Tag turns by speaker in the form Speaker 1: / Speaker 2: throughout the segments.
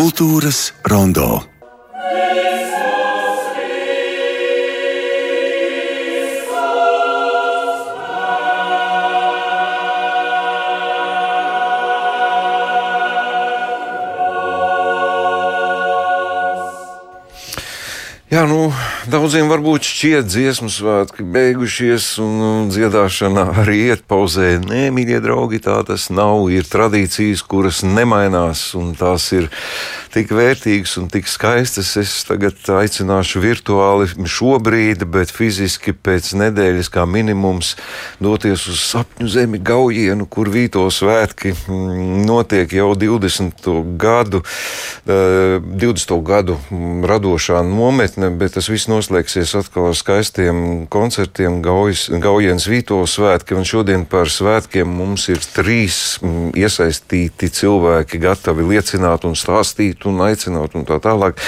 Speaker 1: Kultūras rondo.
Speaker 2: Jā, nu, daudziem varbūt šķiet, dziesmu svētki beigušies, un dziedāšana arī iet pauzē. Nē, mīļie draugi, tā tas nav. Ir tradīcijas, kuras nemainās, un tās ir tik vērtīgas un tik skaistas. Es tagad aicināšu virtuāli šobrīd, bet fiziski pēc nedēļas kā minimums doties uz sapņu zemi Gaujienu, kur Vīto svētki mm, notiek jau 20. gadu, 20. gadu radošā nometne nometne, bet tas viss noslēgsies atkal ar skaistiem koncertiem, gaujas, gaujienas vīto svētki. Un šodien par svētkiem mums ir trīs mm, iesaistīti cilvēki, gatavi liecināt un stāstīt un aicināt un tā tālāk.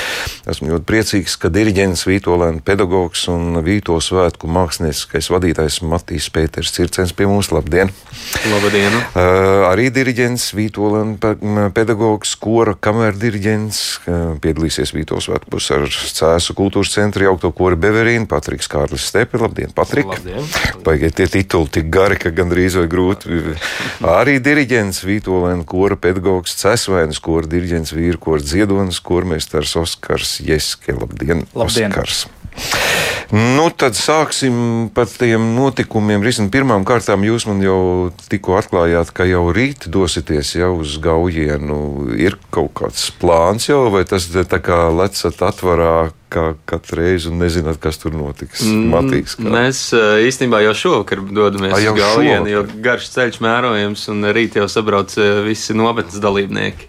Speaker 2: Esmu ļoti priecīgs, ka diriģents Vītolēna pedagogs un Vīto svētku mākslinieckais vadītājs Matīs Pēters Circens pie mums. Labdien!
Speaker 3: Labdien!
Speaker 2: Uh, arī diriģents Vītolēna pedagogs, kora kamerdiriģents, uh, piedalīsies Vīto svētkos ar cēsu kultūras centra jaukto kori Beverīnu, Patriks Kārlis Stepi. Labdien, Patrik! Pagaidiet, tie tituli tik gari, ka gandrīz vai grūti. Arī diriģents Vītolēna kora pedagogs, Cesvainas kora diriģents, vīru kora dziedonis, kormēstars Oskars Jeske. Labdien,
Speaker 4: Labdien.
Speaker 2: Oskars! Nu, tad sāksim par tiem notikumiem. Risin, pirmām kārtām jūs man jau tikko atklājāt, ka jau rīt dosieties jau uz gaujienu. Ir kaut kāds plāns jau, vai tas tā kā lecat atvarā kā katru reizi un nezināt, kas tur notiks. Matīs, kā.
Speaker 3: Mēs eh, īstenībā jau šovakar dodamies uz Gaujienu, jo garš ceļš mērojams un rīt jau sabrauc eh, visi nometnes dalībnieki.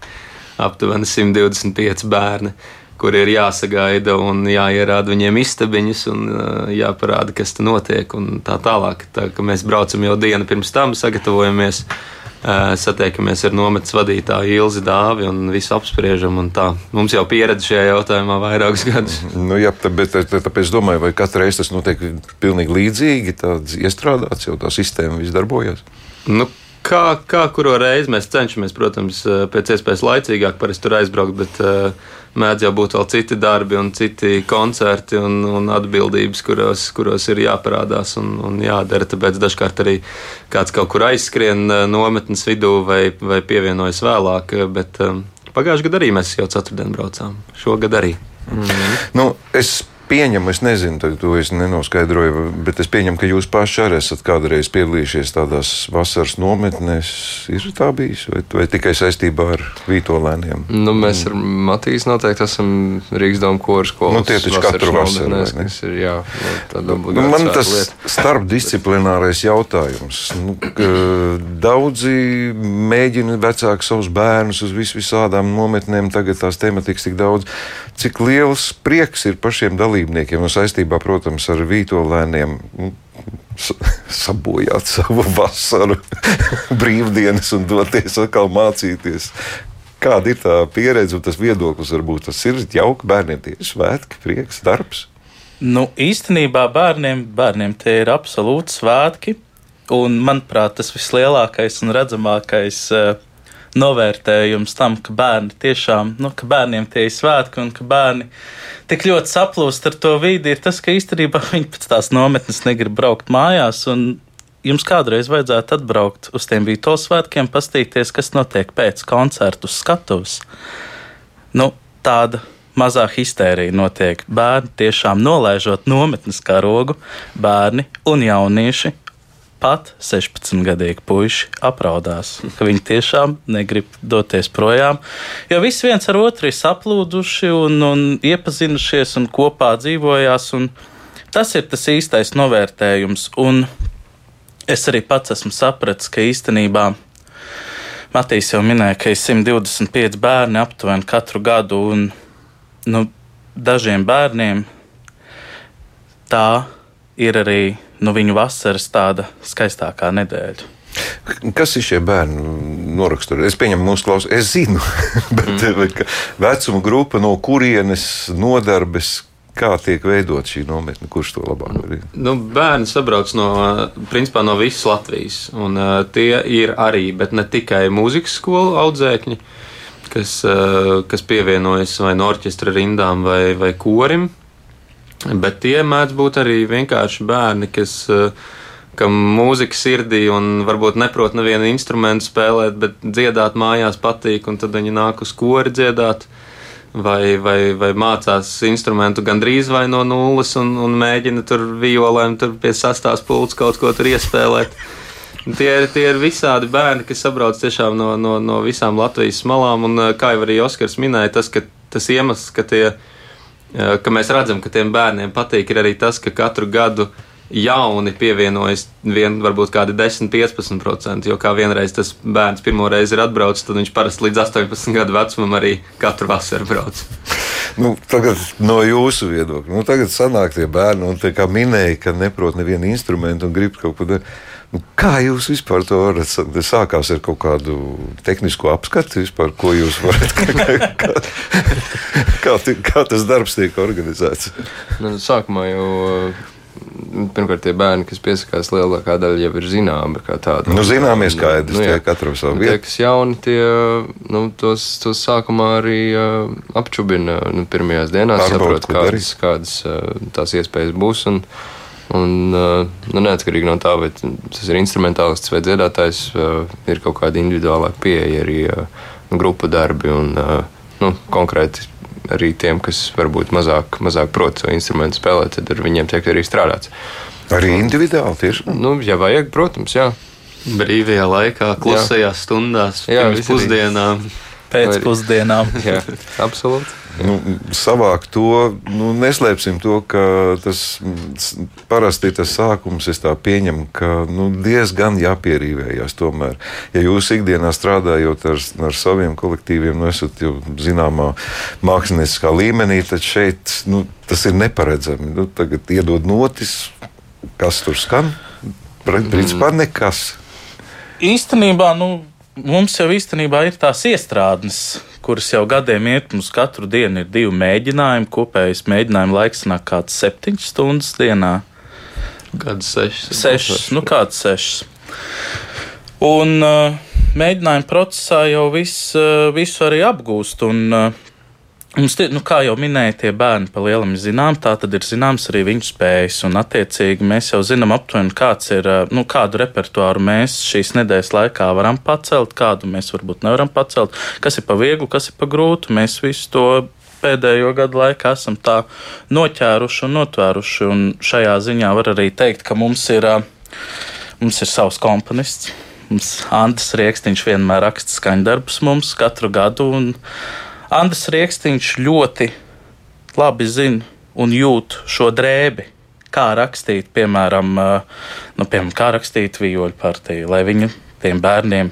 Speaker 3: Aptuveni 125 bērni, kuri ir jāsagaida un jāierāda viņiem istabiņas un eh, jāparāda, kas tur notiek un tā tālāk. Tā kā mēs braucam jau dienu pirms tam, sagatavojamies. eh, Satiekamies ar nometnes vadītāju Ilzi Dāvi un visu apspriežam. un tā. Mums jau pieredze šajā jautājumā vairākus gadus.
Speaker 2: Nu, jā, tā, bet tā- tāpēc domāju, vai katru reizi tas notiek pilnīgi līdzīgi, tāds iestrādāts, jau tā sistēma viss darbojas.
Speaker 3: Nu, kā, kā kuru reizi mēs cenšamies, protams, eh, pēc iespējas laicīgāk parasti tur aizbraukt, bet uh, mēdz jau būt vēl citi darbi un citi koncerti un, un atbildības, kuros, kuros ir jāparādās un, un jādara. Tāpēc dažkārt arī kāds kaut kur aizskrien eh, nometnes vidū vai, vai pievienojas vēlāk. Bet um, pagājušajā gadā arī mēs jau ceturtdien braucām. Šogad arī.
Speaker 2: Nu, es pieņemu, es nezinu, to es nenoskaidroju, bet es pieņemu, ka jūs paši arī esat kādreiz piedalījušies tādās vasaras nometnēs. Ir tā bijis, vai, vai tikai saistībā ar vītolēniem?
Speaker 5: Nu, mēs ar Matīs noteikti esam Rīgas domu koru skolas.
Speaker 2: Nu, tie taču katru vasaru,
Speaker 5: kas ir, jā, nu,
Speaker 2: Nu, man tas
Speaker 5: lieta.
Speaker 2: starpdisciplinārais jautājums. Nu, daudzi mēģina vecāki savus bērnus uz vis visādām nometnēm, tagad tās tematikas tik daudz. Cik liels prieks ir pašiem dalībniekiem un saistībā, protams, ar vītolēniem. sa- Sabojāt savu vasaru, brīvdienas un doties atkal mācīties. Kāda ir tā pieredze un tas viedoklis? Varbūt tas ir jauki bērniem, tie ir svētki, prieks, darbs.
Speaker 4: Nu, īstenībā bērniem, bērniem tie ir absolūti svētki. Un, manuprāt, tas vislielākais un redzamākais uh, novērtējums tam, ka bērni tiešām, nu, ka bērniem tie ir svētki un ka bērni tik ļoti saplūst ar to vidi, ir tas, ka īstenībā viņi pēc tās nometnes negrib braukt mājās. Jums kādreiz vajadzētu atbraukt uz tiem Vīto svētkiem, pastīties, kas notiek pēc koncertu skatuves. Nu, tāda mazā histērija notiek. Bērni tiešām nolaižot nometnes karogu, bērni un jaunieši. Pat 16-gadīgi puiši apraudās, ka viņi tiešām negrib doties projām. Jo visi viens ar otru ir saplūduši un, un iepazinušies un kopā dzīvojās. Un tas ir tas īstais novērtējums. Un es arī pats esmu sapratis, ka īstenībā Matīs jau minēja, ka ir 125 bērni aptuveni katru gadu, un nu, dažiem bērniem tā ir arī nu, viņu vasaras tāda skaistākā nedēļa.
Speaker 2: Kas ir šie bērni? Noraksturot. Es pieņemu, mūsu klausās, es zinu, bet mm. vecuma grupa, no kurienes nodarbes, kā tiek veidot šī nometne, kurš to labāk var darīt?
Speaker 3: Nu, bērni sabrauc no, principā, no visas Latvijas. Un, uh, tie ir arī, bet ne tikai mūzikas skolu audzēkņi. kas, uh, kas pievienojas vai no orķestra rindām vai, vai korim. Bet tie mēdz būt arī vienkārši bērni, kas, uh, kam mūzika sirdī un varbūt neprot nevienu instrumentu spēlēt, bet dziedāt mājās patīk, un tad viņi nāk uz kori dziedāt. Vai, vai, vai mācās instrumentu gandrīz vai no nulles un, un mēģina tur violēm, tur pie sastāvs pults kaut ko tur iespēlēt. Tie ir, tie ir visādi bērni, kas sabrauc tiešām no, no, no visām Latvijas malām. Un, kā jau arī Oskars minēja, tas, ka, tas iemesls, ka, tie, ka mēs redzam, ka tiem bērniem patīk, ir arī tas, ka katru gadu jauni pievienojas vien, varbūt kādi 10, 15%. Jo kā vienreiz tas bērns pirmo reizi ir atbraucis, tad viņš parasti līdz 18 gadu vecumam arī katru vasaru brauc.
Speaker 2: Nu, tagad no jūsu viedokļa, nu, tagad sanāk tie bērni, un tā kā minēja, ka neprot nevienu instrumentu un grib kaut ko darīt. Nu, kā jūs vispār to varat? Sākās ar kaut kādu tehnisko apskati, vispār, ko jūs varat. Kā, kā, kā, kā tas darbs tiek organizēts?
Speaker 5: Nu, sākumā jau pirmkārt, tie bērni, kas piesakās, lielākā daļa jau ir zināma.
Speaker 2: Nu, zināmie skaidrs, nu, jā, katram savu vietu.
Speaker 5: Tie, kas jauni, tie nu, tos, tos sākumā arī uh, apčubina nu, pirmajās dienās, saprot, kādas, kādas uh, tās iespējas būs. Un, un nu, neatkarīgi no tā, vai tas ir instrumentālists vai dziedātājs, ir kaut kāda individuālāka pieeja arī uh, grupu darbi un nu, konkrēti arī tiem, kas varbūt mazāk, mazāk prot savu instrumentu spēlēt, tad ar viņiem tiek arī strādāts.
Speaker 2: Arī individuāli tieši?
Speaker 5: Nu, ja vajag, protams, jā.
Speaker 3: Brīvajā laikā, klusajās jā. stundās, jā, pirms pusdienām.
Speaker 4: Pēcpusdienām.
Speaker 5: jā, absolūti.
Speaker 2: Nu, savākt to, nu, neslēpsim to, ka tas parasti tas sākums. Es tā pieņemu, ka nu, diezgan jāpierīvējās. Tomēr, ja jūs ikdienā strādājot ar, ar saviem kolektīviem, nu, esat jau zināmā mākslinieckā līmenī, tad šeit nu, tas ir neparedzami. Nu, tagad iedod notis, kas tur skan. Principā mm. nekas.
Speaker 4: Īstenībā, nu, mums jau īstenībā ir tās iestrādes kuras jau gadiem iet, mums katru dienu ir divi mēģinājumi. Kopējais mēģinājuma laiks nāk kāds septiņas stundas dienā.
Speaker 3: Kāds sešas?
Speaker 4: Sešas, nu kāds sešas. Un uh, mēģinājuma procesā jau viss, uh, visu arī apgūst. Un, uh, Mums, tie, nu, kā jau minēja, tie bērni pa lielam ir zinām, tā tad ir zināms arī viņu spējas. Un, attiecīgi, mēs jau zinām aptuveni, kāds ir, nu, kādu repertuāru mēs šīs nedēļas laikā varam pacelt, kādu mēs varbūt nevaram pacelt, kas ir pa vieglu, kas ir pa grūtu. Mēs visu to pēdējo gadu laikā esam tā noķēruši un notvēruši. Un šajā ziņā var arī teikt, ka mums ir, mums ir savs komponists. Mums Andris Rieksniņš vienmēr raksta skaņdarbus mums katru gadu. Un, Andris Rieksniņš ļoti labi zina un jūt šo drēbi. Kā rakstīt, piemēram, nu, piemēram kā rakstīt vijoļu partiju, lai viņu tiem bērniem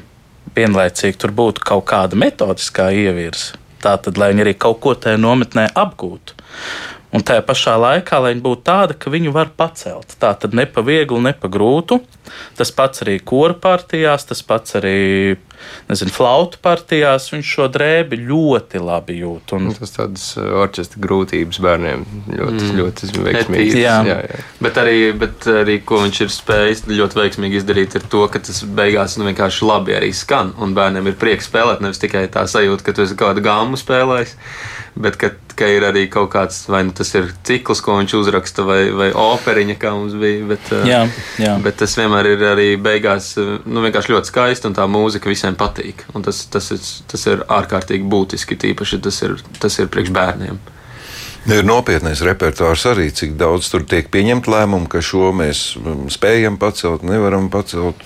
Speaker 4: vienlaicīgi tur būtu kaut kāda metodiskā ievirza. Tā tad, lai viņi arī kaut ko tajā nometnē apgūtu. Un tajā pašā laikā, lai viņa būtu tāda, ka viņu var pacelt. Tā tad ne pa vieglu, ne pa grūtu. Tas pats arī kora partijās, tas pats arī nezinu, flautu partijās. Viņš šo drēbi ļoti labi jūt. Un...
Speaker 5: Tas tādas uh, orķestra grūtības bērniem ļoti, mm. ļoti veiksmīgi.
Speaker 3: Jā. Jā, jā. Bet, arī, bet arī, ko viņš ir spējis ļoti veiksmīgi izdarīt, ir to, ka tas beigās nu, vienkārši labi arī skan. Un bērniem ir prieks spēlēt, nevis tikai tā sajūta, ka tu esi kādu gāmu spēlējis bet ka, ka ir arī kaut kāds, vai nu tas ir cikls, ko viņš uzraksta, vai, vai operiņa, kā mums bija. Bet,
Speaker 4: eh, jā, jā.
Speaker 3: bet tas vienmēr ir arī beigās nu, vienkārši ļoti skaisti, un tā mūzika visiem patīk. Un tas, tas, ir, tas ir ārkārtīgi būtiski, tīpaši tas ir, tas ir priekš bērniem.
Speaker 2: Ir nopietnais repertuārs arī, cik daudz tur tiek pieņemt lēmumu, ka šo mēs mm, spējam pacelt, nevaram pacelt.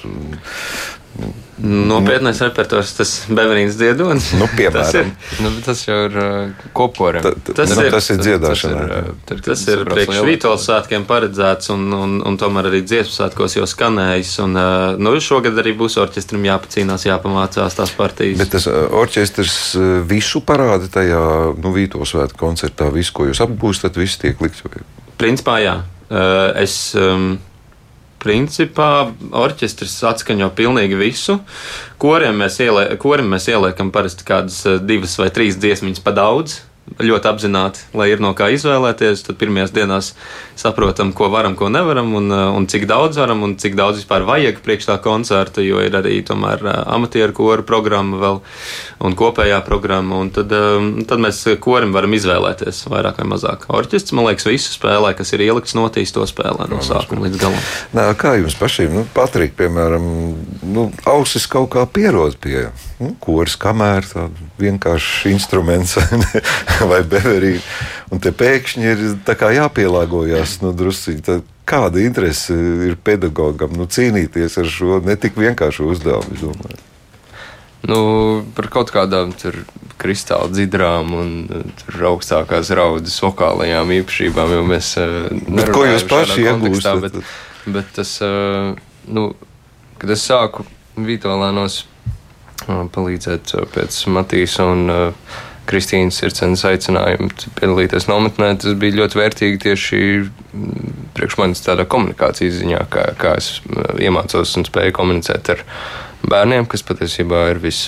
Speaker 3: Nopietnais repertuārs, tas Beverīnas dziedonis.
Speaker 2: Nu, piemēram, tas,
Speaker 5: ir, nu, tas jau ir uh, kopkorim. Ta,
Speaker 2: ta, tas, nu, ir, tas ir dziedāšanā.
Speaker 3: Tas ir, uh, tas ir priekš Vītola svētkiem paredzēts un, un, un tomēr arī dziesmu svētkos jau skanējis. Un, uh, nu, šogad arī būs orķestram jāpacīnās, jāpamācās tās partijas.
Speaker 2: Bet tas uh, orķestrs visu parāda tajā nu, Vītola svētku koncertā, visu, ko jūs apgūstat, viss tiek likts.
Speaker 3: Principā jā. Uh, es, um, principā orķestris atskaņo pilnīgi visu. Koriem mēs, ieliek, korim mēs ieliekam parasti kādas eh, divas vai trīs dziesmiņas pa daudz. Ļoti apzināti, lai ir no kā izvēlēties. Tad pirmajās dienās saprotam, ko varam, ko nevaram, un, un cik daudz varam, un cik daudz vispār vajag priekš tā koncerta, jo ir arī tomēr amatieru koru programma vēl un kopējā programma. Un tad, tad mēs korim varam izvēlēties vairāk vai mazāk. Orķestris, man liekas, visu spēlē, kas ir ielikts notīs, to spēlē no sākuma līdz galam.
Speaker 2: Nā, kā jums pašiem, nu, Patrika, piemēram, nu, ausis kaut kā pierod pie nu, koris, kamēr tāda vienkāršs instruments vai beverīna. Un te pēkšņi ir jāpielāgojas nu, druskuļi. Kāda interese ir pedagogam nu, cīnīties ar šo ne tik vienkāršu uzdevumu?
Speaker 5: Nu, par kaut kādām kristāla dzidrām un augstākās raudas vokālajām īpašībām, jo mēs
Speaker 2: nemanām, ko jūs paši iegūstat.
Speaker 5: Bet, bet tas, nu, kad es sāku Vitoļānos palīdzēt pēc Matīs un Kristīnas Sircenes aicinājumu piedalīties nometnē. Tas bija ļoti vērtīgi tieši priekš manis tādā komunikācijas ziņā, kā, kā es iemācos un spēju komunicēt ar bērniem, kas patiesībā ir vis.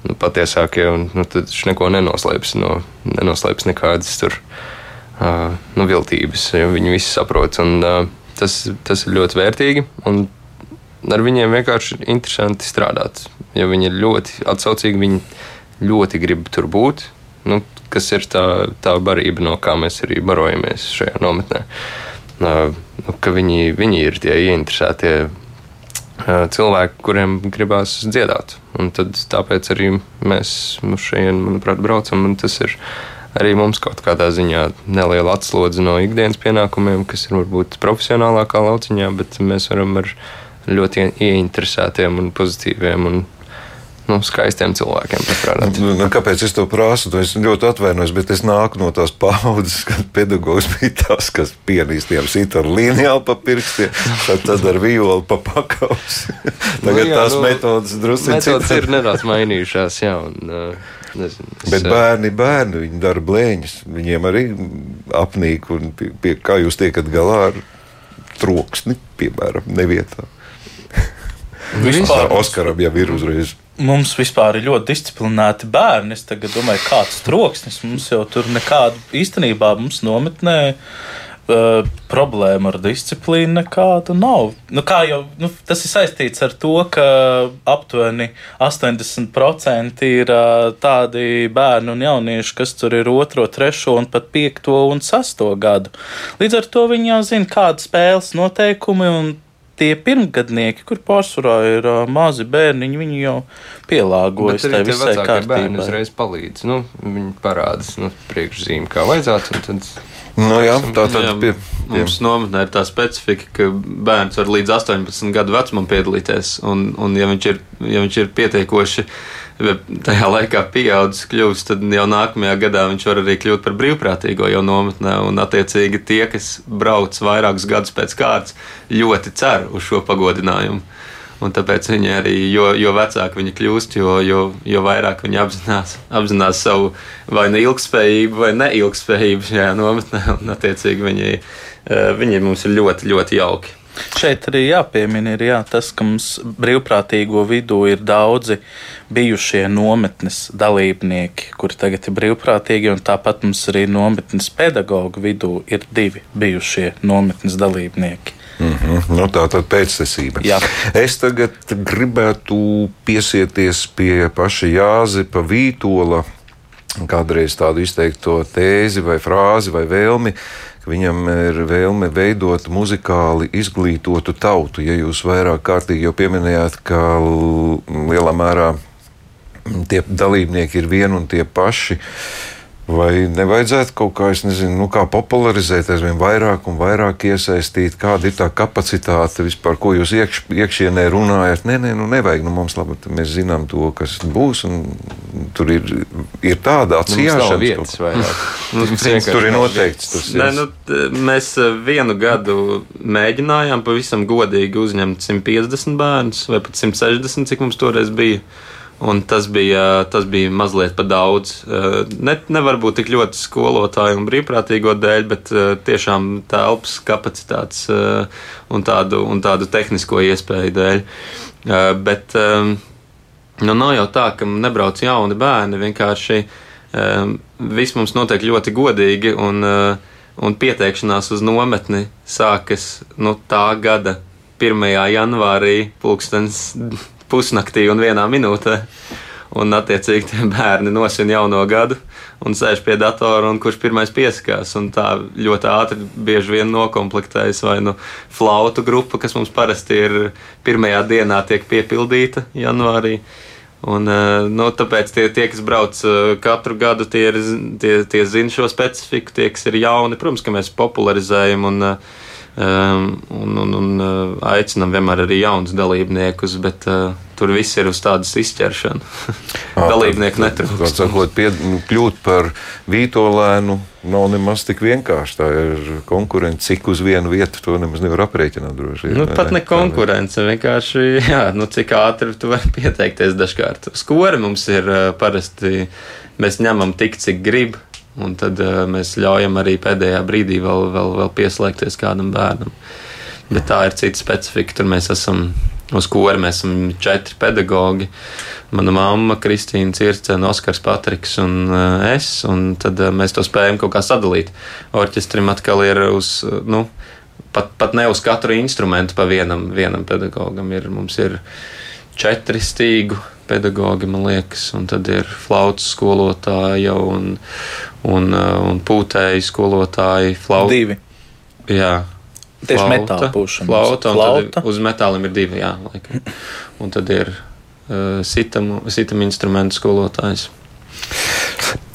Speaker 5: Nu, patiesākie, un nu, tad viņš neko nenoslēps, no, nenoslēps nekādas tur, uh, nu, viltības. Viņi visi saprot, un uh, tas, tas ir ļoti vērtīgi. Ar viņiem vienkārši ir interesanti strādāt. Ja viņi ir ļoti atsaucīgi, viņi ļoti grib tur būt. Nu, kas ir tā, tā barība, no kā mēs arī barojamies šajā nometnē. Uh, nu, viņi, viņi ir tie ieinteresētie uh, cilvēki, kuriem gribās dziedāt. Un tad, tāpēc arī mēs šeit, manuprāt, braucam. Tas ir arī mums kaut kādā ziņā neliela atslodze no ikdienas pienākumiem, kas ir varbūt profesionālākā lauciņā, bet mēs varam ar ļoti ieinteresētiem un pozitīviem un nu, skaistiem cilvēkiem strādāt.
Speaker 2: Nu, nu, kāpēc es to prasu? Es ļoti atvainojos, bet es nāku no tās paudzes, kad pedagogs bija tas, kas pianistiem sit ar līnijālu pa pirkstiem, tad, tad ar violi pa pakaus. Tagad nu, jā, tās nu, metodas drusku
Speaker 5: citas. ir nedaudz mainījušās, jā. Un, uh,
Speaker 2: Nezinu, es, Bet bērni, bērni, viņi dara blēņas. Viņiem arī apnīk, un pie, pie, kā jūs tiekat galā ar troksni, piemēram, nevietā. Vispār Oskaram jau ir uzreiz.
Speaker 4: Mums vispār ir ļoti disciplinēti bērni. Es domāju, kāds troksnis mums jau tur nekāda īstenībā mums nometnē. Uh, problēma ar disciplīnu nekāda nav. Nu, jau, nu, tas ir saistīts ar to, ka aptuveni 80% ir uh, tādi bērni un jaunieši, kas tur ir 2, 3 un pat 5 un 6 gadu. Līdz ar to viņi jau zina, kāda spēles noteikumi un tie pirmgadnieki, kur pārsvarā ir uh, mazi bērniņi, viņi jau pielāgojas
Speaker 5: tai visai kārtībai. Bērni uzreiz palīdz, nu, viņi parādās nu, priekšzīmi, kā vajadzētu, un tad
Speaker 2: Nu, jā, tā tad jā, pie,
Speaker 3: mums nometnē ir tā specifika, ka bērns var līdz 18 gadu vecumam piedalīties. Un, un ja, viņš ir, ja viņš ir pietiekoši tajā laikā pieaudzis, kļūst, tad jau nākamajā gadā viņš var arī kļūt par brīvprātīgo jau nometnē. Un, attiecīgi, tie, kas brauc vairākus gadus pēc kārtas, ļoti cer uz šo pagodinājumu. Un tāpēc viņi arī, jo, jo vecāki viņi kļūst, jo, jo, jo vairāk viņi apzinās, apzinās savu vai nu ilgspējību, vai neilgspējību šajā nometnē. Un, attiecīgi, viņi, eh, viņi mums ir ļoti, ļoti jauki.
Speaker 4: Šeit arī jāpiemina ir, jā, tas, ka mums brīvprātīgo vidū ir daudzi bijušie nometnes dalībnieki, kuri tagad ir brīvprātīgi, un tāpat mums arī nometnes pedagoģu vidū ir divi bijušie nometnes dalībnieki.
Speaker 2: Mm -hmm. nu, tā tad pēctecība.
Speaker 4: Jā.
Speaker 2: Es tagad gribētu piesieties pie paša Jāzepa Vītola. Kādreiz tādu izteikto tēzi vai frāzi vai vēlmi, ka viņam ir vēlme veidot muzikāli izglītotu tautu. Ja jūs vairāk kārtīgi jau pieminējāt, ka lielā mērā tie dalībnieki ir vieni un tie paši. Uh, Vai nevajadzētu kaut kā, nezinu, nu, kā popularizēt, aizvien vairāk un vairāk iesaistīt, kāda ir tā kapacitāte vispār, ko jūs iekš, iekšienē runājat? Nē, nē, nu nevajag, nu mums labi, mēs zinām to, kas būs, un tur ir, ir tāda atsijāšana. tur ir noteikts tas.
Speaker 3: Nē, nu, mēs eh, vienu gadu mēģinājām pavisam godīgi uzņemt 150 bērnus vai pat 160, cik mums toreiz bija. Un tas bija, tas bija mazliet par daudz. Eh, ne, nevar būt tik ļoti skolotāju un brīvprātīgo dēļ, bet eh, tiešām telpas kapacitātes eh, un tādu, un tādu tehnisko iespēju dēļ. Bet nu, nav jau tā, ka nebrauc jauni bērni. Vienkārši viss mums notiek ļoti godīgi, un, un pieteikšanās uz nometni sākas nu, tā gada 1. janvārī, pulkstenis pusnaktī un vienā minūtē. Un, attiecīgi, tie bērni nosina jauno gadu un sēž pie datora, un kurš pirmais piesakās. Tā ļoti ātri bieži vien nokomplektējas vai nu flautu grupa, kas mums parasti ir pirmajā dienā, tiek piepildīta janvārī. Un, eh, nu, tāpēc tie, tie, kas brauc eh, katru gadu, tie, ir, tie, tie zina šo specifiku, tie, kas ir jauni. Protams, ka mēs popularizējam un, um, un, un, un aicinām vienmēr arī jaunus dalībniekus, bet uh, tur viss ir uz tādas izķeršana. Dalībnieku netrūkst.
Speaker 2: Sakot, pie, kļūt par vītolēnu nav nemaz tik vienkārši. Tā ir konkurence, cik uz vienu vietu to nemaz nevar aprēķināt. Droši,
Speaker 3: nu, ne, pat ne konkurence, vienkārši jā, nu, cik ātri tu vari pieteikties dažkārt. Skori mums ir parasti, mēs ņemam tik, cik grib. Un tad uh, mēs ļaujam arī pēdējā brīdī vēl, vēl, vēl pieslēgties kādam bērnam. Bet tā ir cita specifika. Tur mēs esam Uz kura mēs esam četri pedagoģi. Mana mamma, Kristīna Circena, Oskars Patriks un uh, es. Un tad uh, mēs to spējam kaut kā sadalīt. Orķestrim atkal ir uz, nu, pat, pat ne uz katru instrumentu pa vienam, vienam pedagogam. Ir, mums ir četri stīgu pedagogi, man liekas, un tad ir flautas skolotāja un, un, un pūtēji skolotāji.
Speaker 4: Flau... Divi.
Speaker 3: Jā,
Speaker 4: Tieši metāla puša.
Speaker 3: Flauta, flauta. uz metāliem ir divi, jā, laikam. Un tad ir uh, sitam, sitam instrumentu skolotājs.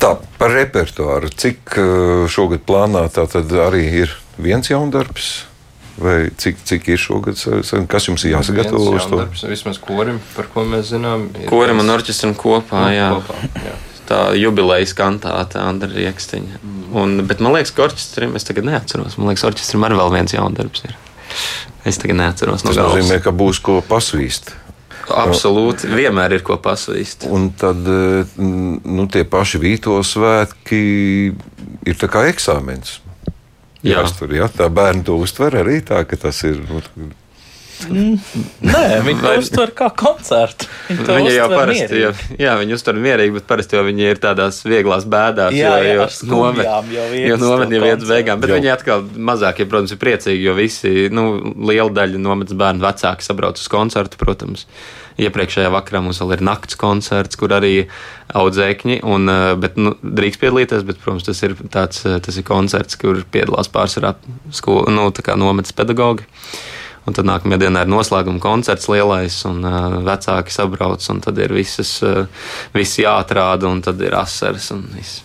Speaker 2: Tā, par repertuāru. Cik uh, šogad plānā tā tad arī ir viens jaundarbs? Vai cik, cik ir šogad? Kas jums ir jāsagatavo uz to?
Speaker 5: Vismaz korim, par ko mēs zinām.
Speaker 3: Korim un orķestram kopā, jā. kopā, jā tā jubilejas kantāte Andra Rieksniņa. Un, bet man liekas, ka orķestrim es tagad neatceros. Man liekas, orķestrim arī vēl viens jaundarbs ir. Es tagad neatceros.
Speaker 2: No Tas galvas. nozīmē, ka būs ko pasvīst.
Speaker 3: Absolūti, vienmēr ir ko pasvīst.
Speaker 2: Un tad nu, tie paši Vīto svētki ir kā eksāmens. Jā, Jāstur, jā, tā bērni to uztver arī tā, ka tas ir. Nu,
Speaker 4: nē, viņi to uztver kā koncertu.
Speaker 3: Viņi, viņi jau parasti, jau, jā, viņi uztver mierīgi, bet parasti jau viņi ir tādās vieglās bēdās.
Speaker 4: Jā,
Speaker 3: jo,
Speaker 4: jo nometni
Speaker 3: jau nometni jau iet uz beigām. Bet jau. viņi atkal mazākie, protams, ir priecīgi, jo visi, nu, liela daļa nometnes bērnu vecāki sabrauc uz koncertu, protams. Iepriekšējā vakarā mums vēl ir nakts koncerts, kur arī audzēkņi, un, eh, bet, nu, drīkst piedalīties, bet, protams, tas ir tāds, eh, tas ir koncerts, kur piedalās pārsvarā skolu, nu, tā kā nometnes pedagogi. Un tad nākamajā dienā ir noslēguma koncerts lielais, un uh, vecāki sabrauc, un tad ir visas, uh, viss jāatrāda, un tad ir asaras un viss.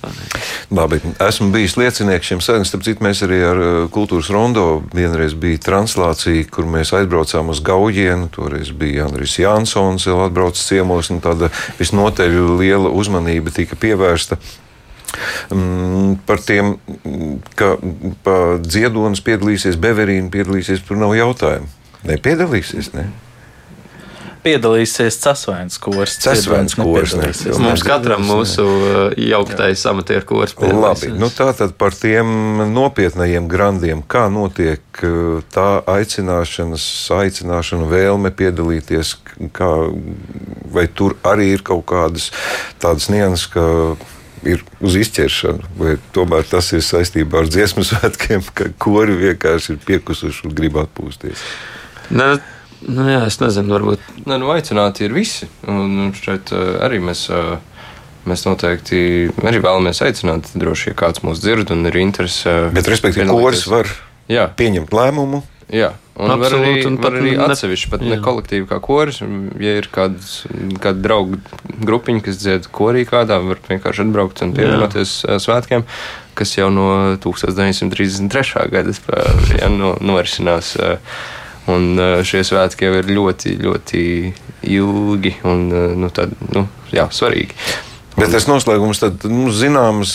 Speaker 2: Labi, esmu bijis liecinieks šiem sarunām. Starp citu, mēs arī ar kultūras rondo vienreiz bija translācija, kur mēs aizbraucām uz Gaujienu. Toreiz bija Andris Jansons, vēl atbraucis ciemos, un tāda visnotaļ liela uzmanība tika pievērsta par tiem, ka dziedonis piedalīsies, Beverīna piedalīsies, tur nav jautājumu. Nepiedalīsies, ne?
Speaker 4: piedalīsies Casvainas kurs.
Speaker 2: Casvainas kurs.
Speaker 3: Mums katram mūsu jauktais amatieru kurs.
Speaker 2: Labi, nu tā tad par tiem nopietnajiem grandiem, kā notiek uh, tā aicināšanas, aicināšana, vēlme piedalīties, kā, vai tur arī ir kaut kādas tādas nianses, ka ir uz izķeršanu, vai tomēr tas ir saistībā ar dziesmu svētkiem, ka kori vienkārši ir piekusuši un grib atpūsties.
Speaker 3: Ne. Nu, jā, es nezinu, varbūt.
Speaker 5: Nē, nu, aicināti ir visi. Un šeit uh, arī mēs, uh, mēs noteikti arī vēlamies aicināt. Droši vien, ja kāds mūs dzird un ir interese.
Speaker 2: Bet, respektīvi, koris var jā. pieņemt lēmumu
Speaker 5: Jā, un Absolut, var arī, un var arī atsevišķi, pat jā. ne kolektīvi kā koris. Ja ir kāds, kāda draugu grupiņa, kas dzied korī kādā, var vienkārši atbraukt un pievienoties jā. svētkiem, kas jau no 1933. gada ja, no, norisinās. Un šie svētki jau ir ļoti, ļoti ilgi un nu, tad, nu, jā, svarīgi.
Speaker 2: Bet tas noslēgums, tad, nu, zināms,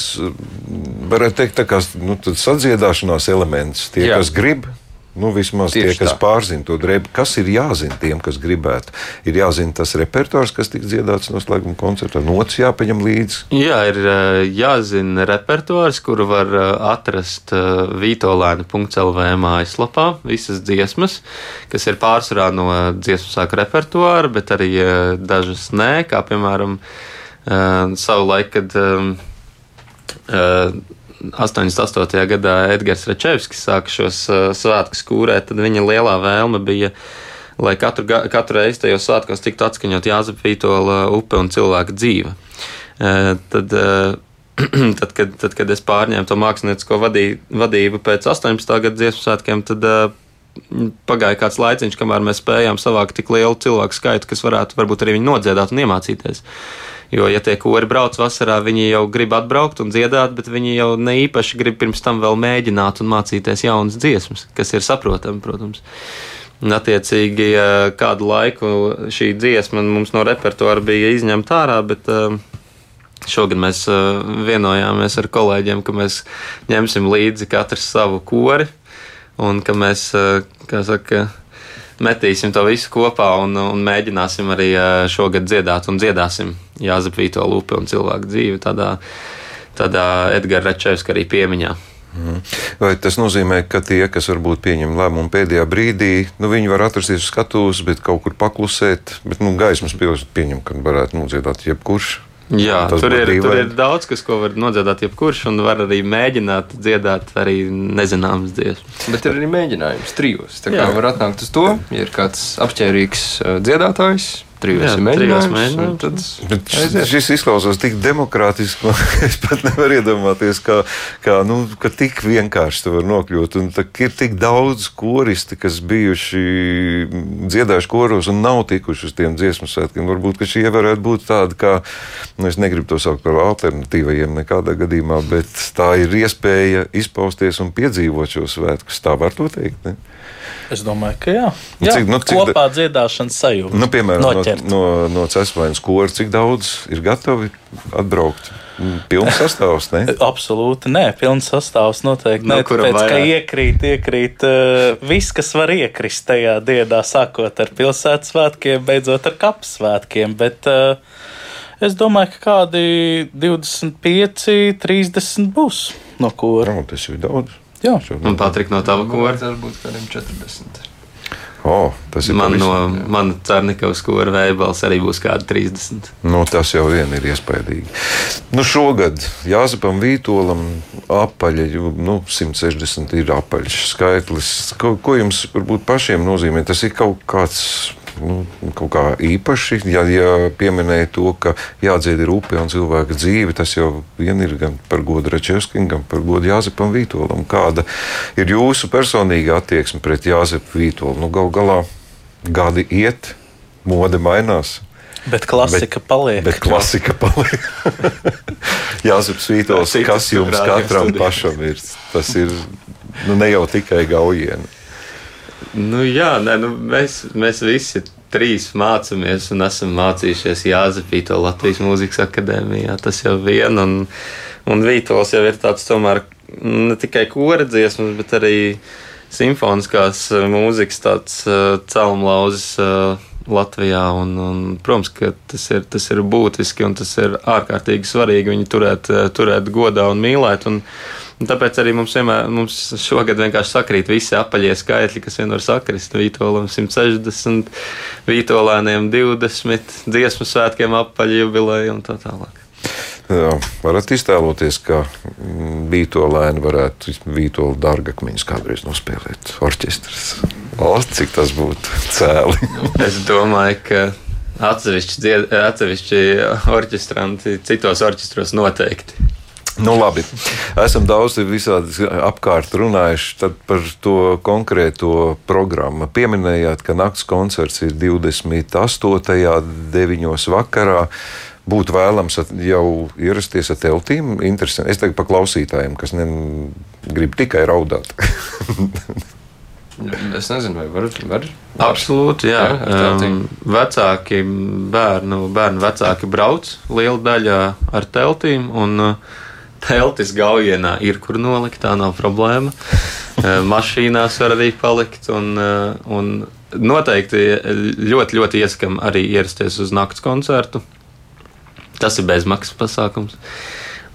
Speaker 2: varētu teikt, tā kā nu, sadziedāšanās elements. Tie, Jā. kas grib, Nu, vismaz Tieši tie, kas tā. pārzina to drēbi, kas ir jāzina tiem, kas gribētu. Ir jāzina tas repertuārs, kas tiks dziedāts noslēguma koncertā. Nots jāpaņem līdzi.
Speaker 3: Jā, ir eh, jāzina repertuārs, kuru var eh, atrast eh, vītolēna.lv mājaslapā. Visas dziesmas, kas ir pārsvarā no dziesmu sāka repertuāra, bet arī dažas nē, kā piemēram savu laiku, kad uh, 88. gadā Edgars Rečevskis sāka šos uh, svētkus kūrēt, tad viņa lielā vēlme bija, lai katru, katru reizi tajos svētkos tiktu atskaņot Jāzep Vītola upe un cilvēka dzīve. Uh, tad, uh, tad, kad, tad, kad es pārņēmu to māksliniecisko vadī, vadību pēc 18. gada dziesmu svētkiem, tad pagāja kāds laiciņš, kamēr mēs spējām savākt tik lielu cilvēku skaitu, kas varētu varbūt arī viņu nodziedāt un iemācīties. Jo, ja tie kori brauc vasarā, viņi jau grib atbraukt un dziedāt, bet viņi jau ne īpaši grib pirms tam vēl mēģināt un mācīties jaunas dziesmas, kas ir saprotami, protams. Un, attiecīgi, kādu laiku šī dziesma mums no repertuāra bija izņemta ārā, bet uh, Šogad mēs uh, vienojāmies ar kolēģiem, ka mēs ņemsim līdzi katrs savu kori un ka mēs, kā saka, metīsim to visu kopā un, un mēģināsim arī šogad dziedāt un dziedāsim Jāzep Vīto lupi un cilvēku dzīvi tādā, tādā Edgara Rečevska arī piemiņā.
Speaker 2: Mhm. Vai tas nozīmē, ka tie, kas varbūt pieņem lēmumu pēdējā brīdī, nu, viņi var atrasties uz skatuves, bet kaut kur paklusēt, bet nu, gaismas pieņem, ka varētu nodziedāt jebkurš?
Speaker 3: Jā, tur ir, tur ir daudz, kas, ko var nodziedāt jebkurš, un var arī mēģināt dziedāt arī nezināmas dziesmas.
Speaker 5: Bet ir arī mēģinājums trijos. Tā kā Jā. var atnākt uz to, ja ir kāds apšķērīgs uh, dziedātājs, trijos jā, mēģinājums.
Speaker 2: Tad šis izklausās tik demokrātiski, ka es pat nevaru iedomāties, kā, kā, nu, ka tik vienkārši tur var nokļūt. Un ir tik daudz koristi, kas bijuši dziedājuši koros un nav tikuši uz tiem dziesmu svētkiem. Varbūt šie varētu būt tādi, kā, nu, es negribu to saukt par alternatīvajiem nekādā gadījumā, bet tā ir iespēja izpausties un piedzīvot šo svētkus. Tā var to teikt. Ne?
Speaker 4: Es domāju, ka jā. jā cik, nu, cik, kopā dziedāšanas sajūta.
Speaker 2: Nu, piemēram, noķert. No, no, no Cēlāņas kora, cik daudz ir gatavi atbraukt? Pilns sastāvs, ne?
Speaker 4: Absolūti, nē, pilns sastāvs noteikti. No, nē, tāpēc, ka iekrīt, iekrīt uh, viss, kas var iekrist tajā dienā, sākot ar pilsētas svētkiem, beidzot ar kapas svētkiem. Bet, uh, Es domāju, ka kādi 25, 30 būs no kura.
Speaker 2: No, tas ir daudz.
Speaker 4: Jā,
Speaker 3: un Patrika no tava
Speaker 5: kora. Varbūt kādiem 40.
Speaker 2: Oh, tas ir
Speaker 3: man no mana Cārnikovas kora veibals arī būs kādi 30.
Speaker 2: Nu, tas jau vien ir iespaidīgi. Nu, šogad Jāzepam Vītolam apaļi, nu, 160 ir apaļš skaitlis. Ko, ko jums varbūt pašiem nozīmē? Tas ir kaut kāds nu, kaut kā īpaši. Ja, ja pieminēja to, ka jādzied ir upe un cilvēka dzīve, tas jau vien ir gan par godu Rečevskim, gan par godu Jāzepam Vītolam. Kāda ir jūsu personīga attieksme pret Jāzepu Vītolu? Nu, gal galā gadi iet, mode mainās.
Speaker 4: Bet klasika bet, paliek.
Speaker 2: Bet klasika paliek. Jāzeps Vītols, kas jums katram pašam ir, tas ir nu, ne jau tikai gaujieni.
Speaker 3: Nu, jā, nē, nu, mēs, mēs visi trīs mācāmies un esam mācījušies Jāzepīto Latvijas Mūzikas akadēmijā. Tas jau vien, un, un Vītols jau ir tāds tomēr ne tikai kora dziesmas, bet arī simfoniskās eh, mūzikas tāds uh, celmlauzis. Uh, Latvijā. Un, un, protams, ka tas ir, tas ir būtiski un tas ir ārkārtīgi svarīgi viņu turēt, turēt godā un mīlēt. Un, Un tāpēc arī mums, vienmēr, mums šogad vienkārši sakrīt visi apaļie skaitļi, kas vien var sakrist. Vītolam 160, Vītolēniem 20, dziesmu svētkiem apaļi jubileja un tā tālāk.
Speaker 2: Jā, varat iztēloties, ka Vītolēni varētu Vītola dārgakmeņus kādreiz nospēlēt orķestras. Valsts, cik tas būtu cēli.
Speaker 3: es domāju, ka atsevišķi, atsevišķi orķestranti citos orķestros noteikti.
Speaker 2: Nu, labi. Esam daudz visādi apkārt runājuši par to konkrēto programmu. Pieminējāt, ka nakts koncerts ir 28. 9. vakarā. Būtu vēlams jau ierasties ar teltīm. Interesanti. Es teiktu, paklausītājiem, kas ne, grib tikai raudāt.
Speaker 5: Es nezinu, vai var. var?
Speaker 3: Absolūti, jā. jā um, vecāki, bērnu, bērnu vecāki brauc liela daļa ar teltīm. Un, uh, teltis gaujienā ir kur nolikt, tā nav problēma. Eh, mašīnās var arī palikt. Un, eh, un noteikti ļoti, ļoti ieskam arī ierasties uz nakts koncertu. Tas ir bezmaksas pasākums.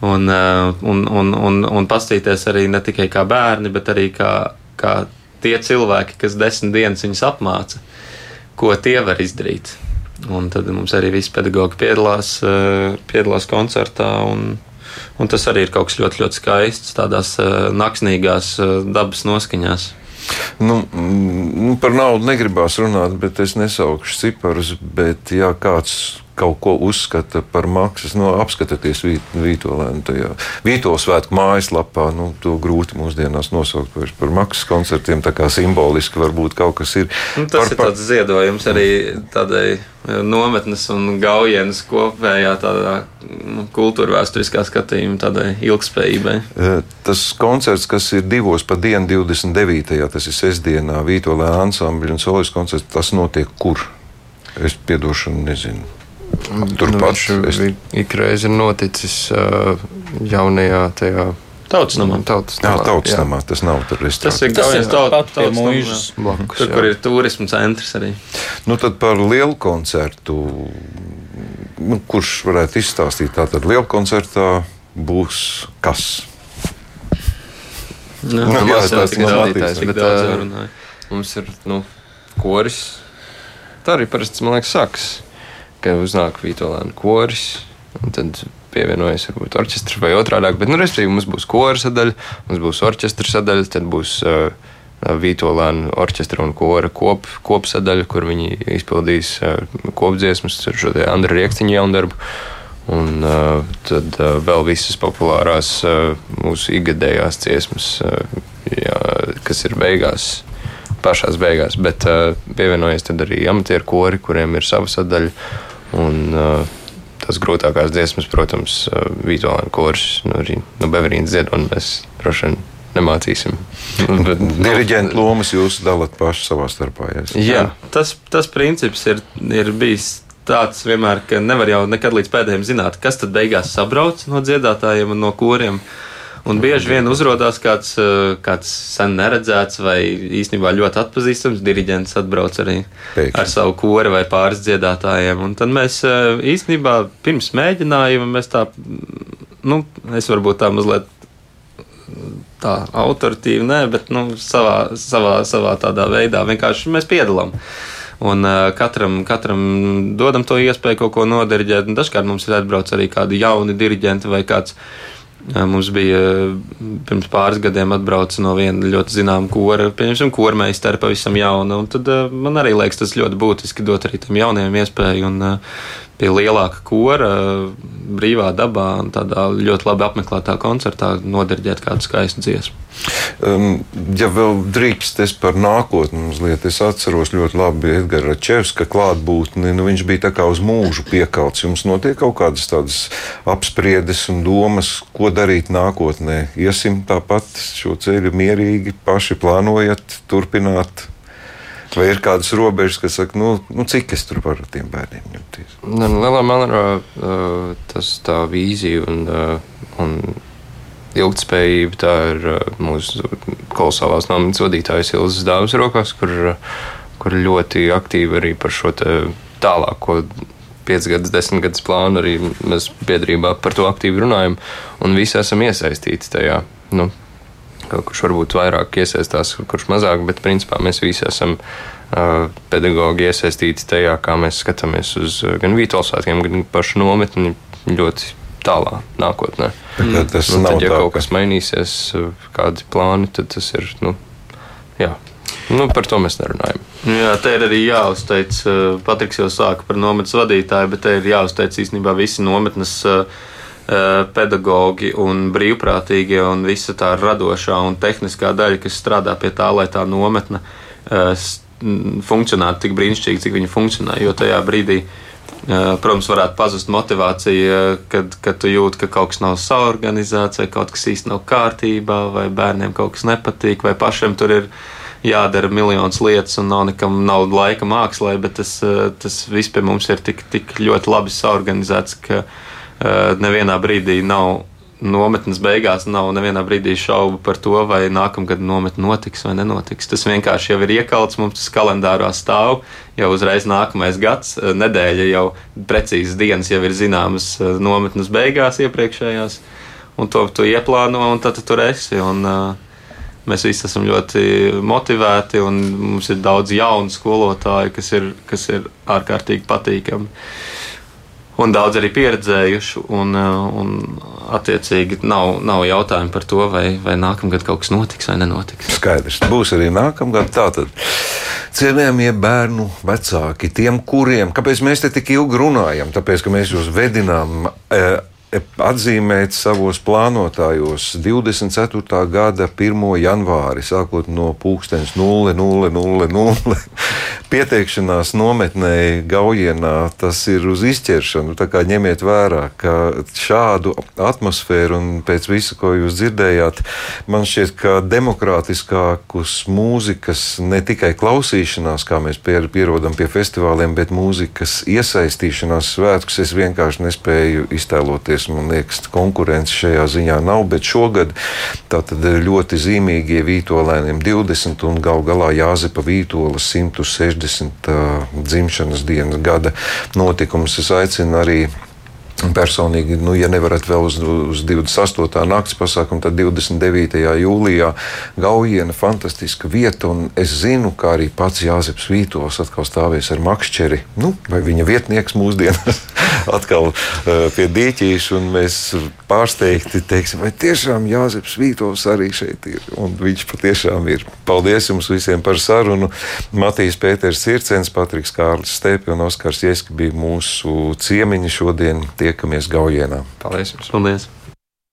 Speaker 3: Un, eh, un, un, un, un pastīties arī ne tikai kā bērni, bet arī kā, kā tie cilvēki, kas desmit dienas viņus apmāca, ko tie var izdarīt. Un tad mums arī visi pedagoģi piedalās, piedalās koncertā. Un, Un tas arī ir kaut kas ļoti, ļoti skaists, tādās uh, naksnīgās uh, dabas noskaņās.
Speaker 2: Nu, nu, par naudu negribās runāt, bet es nesaukšu ciparus. Bet, ja kāds kaut ko uzskata par maksas. Nu, apskatieties Vītolēnu tajā Vītola svētku mājaslapā. Nu, to grūti mūsdienās nosaukt par, maksas koncertiem. Tā kā simboliski varbūt kaut kas ir.
Speaker 3: Nu, tas par, ir tāds ziedojums arī tādai e, nometnes un gaujienas kopējā tādā nu, kultūra vēsturiskā skatījuma tādai ilgspējībai.
Speaker 2: E, tas koncerts, kas ir divos pa dienu, 29. tas ir sestdienā, Vītolē ansambļa un solis koncerts, tas notiek kur? Es piedošanu nezinu.
Speaker 5: Turpat nu, es... ik reiz ir noticis uh, jaunajā tajā.
Speaker 3: Tautas namā.
Speaker 2: Tautas namā. Jā, tautas namā. Tas nav tur
Speaker 3: restorāns. Tas ir Gaujas tautas mūžas blakus. Tur, jā. kur ir turismu centrs arī.
Speaker 2: Nu tad par lielu koncertu. Nu, kurš varētu izstāstīt? Tātad lielu koncertā būs kas?
Speaker 5: Jā, nu, jā, tas ir bet uh, mums ir, nu, koris. Tā arī parasti, man liekas, sāks ka uznāk Vitoļāna koris. Tad pievienojas varbūt orķestris vai otrādi. Bet, nu, respektīvi, mums būs kora sadaļa, mums būs orķestra sadaļa, tad būs uh, Vitoļāna orķestra un kora kop, kopsadaļa, kur viņi izpildīs uh, kopdziesmas ar šo Andra Riekstiņa jaundarbu. Un uh, tad uh, vēl visas populārās uh, mūsu ikgadējās dziesmas, uh, jā, kas ir beigās, pašās beigās. Bet uh, pievienojas arī amatieru kori, kuriem ir sava sadaļa. Un, uh, tas grūtākās dziesmas, protams, uh, vizuālā kurs, nu, arī nu, Beverīnas ziedonu mēs droši vien nemācīsim.
Speaker 2: Bet, Diriģenta lomas jūs dalāt paši savā starpā.
Speaker 3: Jā, Jā tas, tas princips ir, ir bijis tāds vienmēr, ka nevar jau nekad līdz pēdējiem zināt, kas tad beigās sabrauc no dziedātājiem un no koriem. Uh, Un bieži vien uzrādās kāds, eh, kāds sen neredzēts vai īstenībā ļoti atpazīstams diriģents atbrauc arī Pēkšņi. ar savu kori vai pāris dziedātājiem. Un tad mēs eh, īstenībā pirms mēģinājuma mēs tā, nu, es varbūt tā mazliet tā autoritīvi, nē, bet nu, savā, savā, savā tādā veidā vienkārši mēs piedalām. Un uh, katram, katram dodam to iespēju kaut ko nodiriģēt. Dažkārt mums ir atbrauc arī kādi jauni diriģenti vai kāds Mums bija pirms pāris gadiem atbraucis no viena ļoti zināma kora, pieņemsim, kormeistara pavisam jauna. Tad man arī liekas, tas ļoti būtiski dot arī tam jaunajiem iespēju. Un, pie lielāka kora, brīvā dabā un tādā ļoti labi apmeklētā koncertā nodirģēt kādu skaistu dziesmu.
Speaker 2: Um, ja vēl drīkst es par nākotni mazliet, es atceros ļoti labi Edgara Čevska klātbūtni. Nu, viņš bija tā kā uz mūžu piekalts. Jums notiek kaut kādas tādas apspriedes un domas, ko darīt nākotnē. Iesim tāpat šo ceļu mierīgi, paši plānojat, turpināt Vai ir kādas robežas, kas saka, nu, nu cik es tur varu ar tiem bērniem ņemties?
Speaker 5: Ne, nu, lielā mērā uh, tas tā vīzija un, uh, un ilgspējība tā ir uh, mūsu kolosālās nometnes vadītājas Ilzas dāvas rokās, kur, kur ļoti aktīvi arī par šo tālāko. 5 gadus, 10 gadus plānu arī mēs biedrībā par to aktīvi runājam, un visi esam iesaistīti tajā. Nu, kurš varbūt vairāk iesaistās, kurš mazāk, bet principā mēs visi esam uh, pedagoģi iesaistīti tajā, kā mēs skatāmies uz gan Vītolsvētkiem, gan pašu nometni ļoti tālā nākotnē.
Speaker 2: Mm. Tas
Speaker 5: nu, tad, ja tā, kaut kas mainīsies, kādi plāni, tad tas ir. Nu, jā. Nu, par to mēs nerunājam.
Speaker 3: Jā, te ir arī jāuzteic. Patriks jau sāka par nometnes vadītāju, bet te ir jāuzteic īstenībā visi nometnes uh, Pedagoģi un brīvprātīgie un visa tā radošā un tehniskā daļa, kas strādā pie tā, lai tā nometne funkcionētu tik brīnišķīgi, cik viņa funkcionē. Jo tajā brīdī, protams, varētu pazust motivācija, kad, kad tu jūti, ka kaut kas nav saorganizēts, vai kaut kas īsti nav kārtībā, vai bērniem kaut kas nepatīk, vai pašiem tur ir jādara miljonus lietas un nav nekam nav laika mākslā, bet tas, tas viss pie mums ir tik, tik ļoti labi saorganizēts, ka nevienā brīdī nav nometnes beigās nav nevienā brīdī šaubu par to, vai nākamgad nometne notiks vai nenotiks. Tas vienkārši jau ir iekalts, mums tas kalendārā stāv, jau uzreiz nākamais gads, eh, nedēļa jau precīzas dienas jau ir zināmas eh, nometnes beigās iepriekšējās, un to tu ieplāno, un tad tu tur esi. Un, uh, mēs visi esam ļoti motivēti, un mums ir daudz jaunu skolotāju, kas ir, kas ir ārkārtīgi patīkami un daudz arī pieredzējuši. Un, uh, un attiecīgi nav, nav jautājumu par to, vai, vai nākamgad kaut kas notiks vai nenotiks.
Speaker 2: Skaidrs, būs arī nākamgad. Tātad cienījamie bērnu vecāki, tiem, kuriem, kāpēc mēs te tik ilgi runājam, tāpēc, ka mēs jūs vedinām. E, atzīmēt savos plānotājos 24. gada 1. janvāri, sākot no 0000. Pieteikšanās nometnē Gaujienā tas ir uz izķeršanu. Tā kā ņemiet vērā, ka šādu atmosfēru un pēc visa, ko jūs dzirdējāt, man šķiet, ka demokrātiskākus mūzikas ne tikai klausīšanās, kā mēs pierodam pie festivāliem, bet mūzikas iesaistīšanās svētkus es vienkārši nespēju iztēloties konkurēties. Man liekas, konkurence šajā ziņā nav, bet šogad tātad ļoti zīmīgie vītolēniem 20 un gal galā Jāzepa Vītolas 160 uh, dzimšanas dienas gada notikums. Es aicinu arī Personīgi, nu, ja nevarat vēl uz, uz 28. nakts pasākumu, tad 29. jūlijā Gaujiena fantastiska vieta, un es zinu, ka arī pats Jāzeps Vītos atkal stāvēs ar makšķeri, nu, vai viņa vietnieks mūsdienās atkal uh, pie dīķīša, un mēs pārsteigti teiksim, vai tiešām Jāzeps Vītos arī šeit ir, un viņš patiešām ir. Paldies jums visiem par sarunu. Matīs Pēters Circens, Patriks Kārlis Stepi un Oskars Ieski bija mūsu ciemiņi šodien. Tie tiekamies Gaujienā.
Speaker 5: Paldies! Jums.
Speaker 3: Paldies.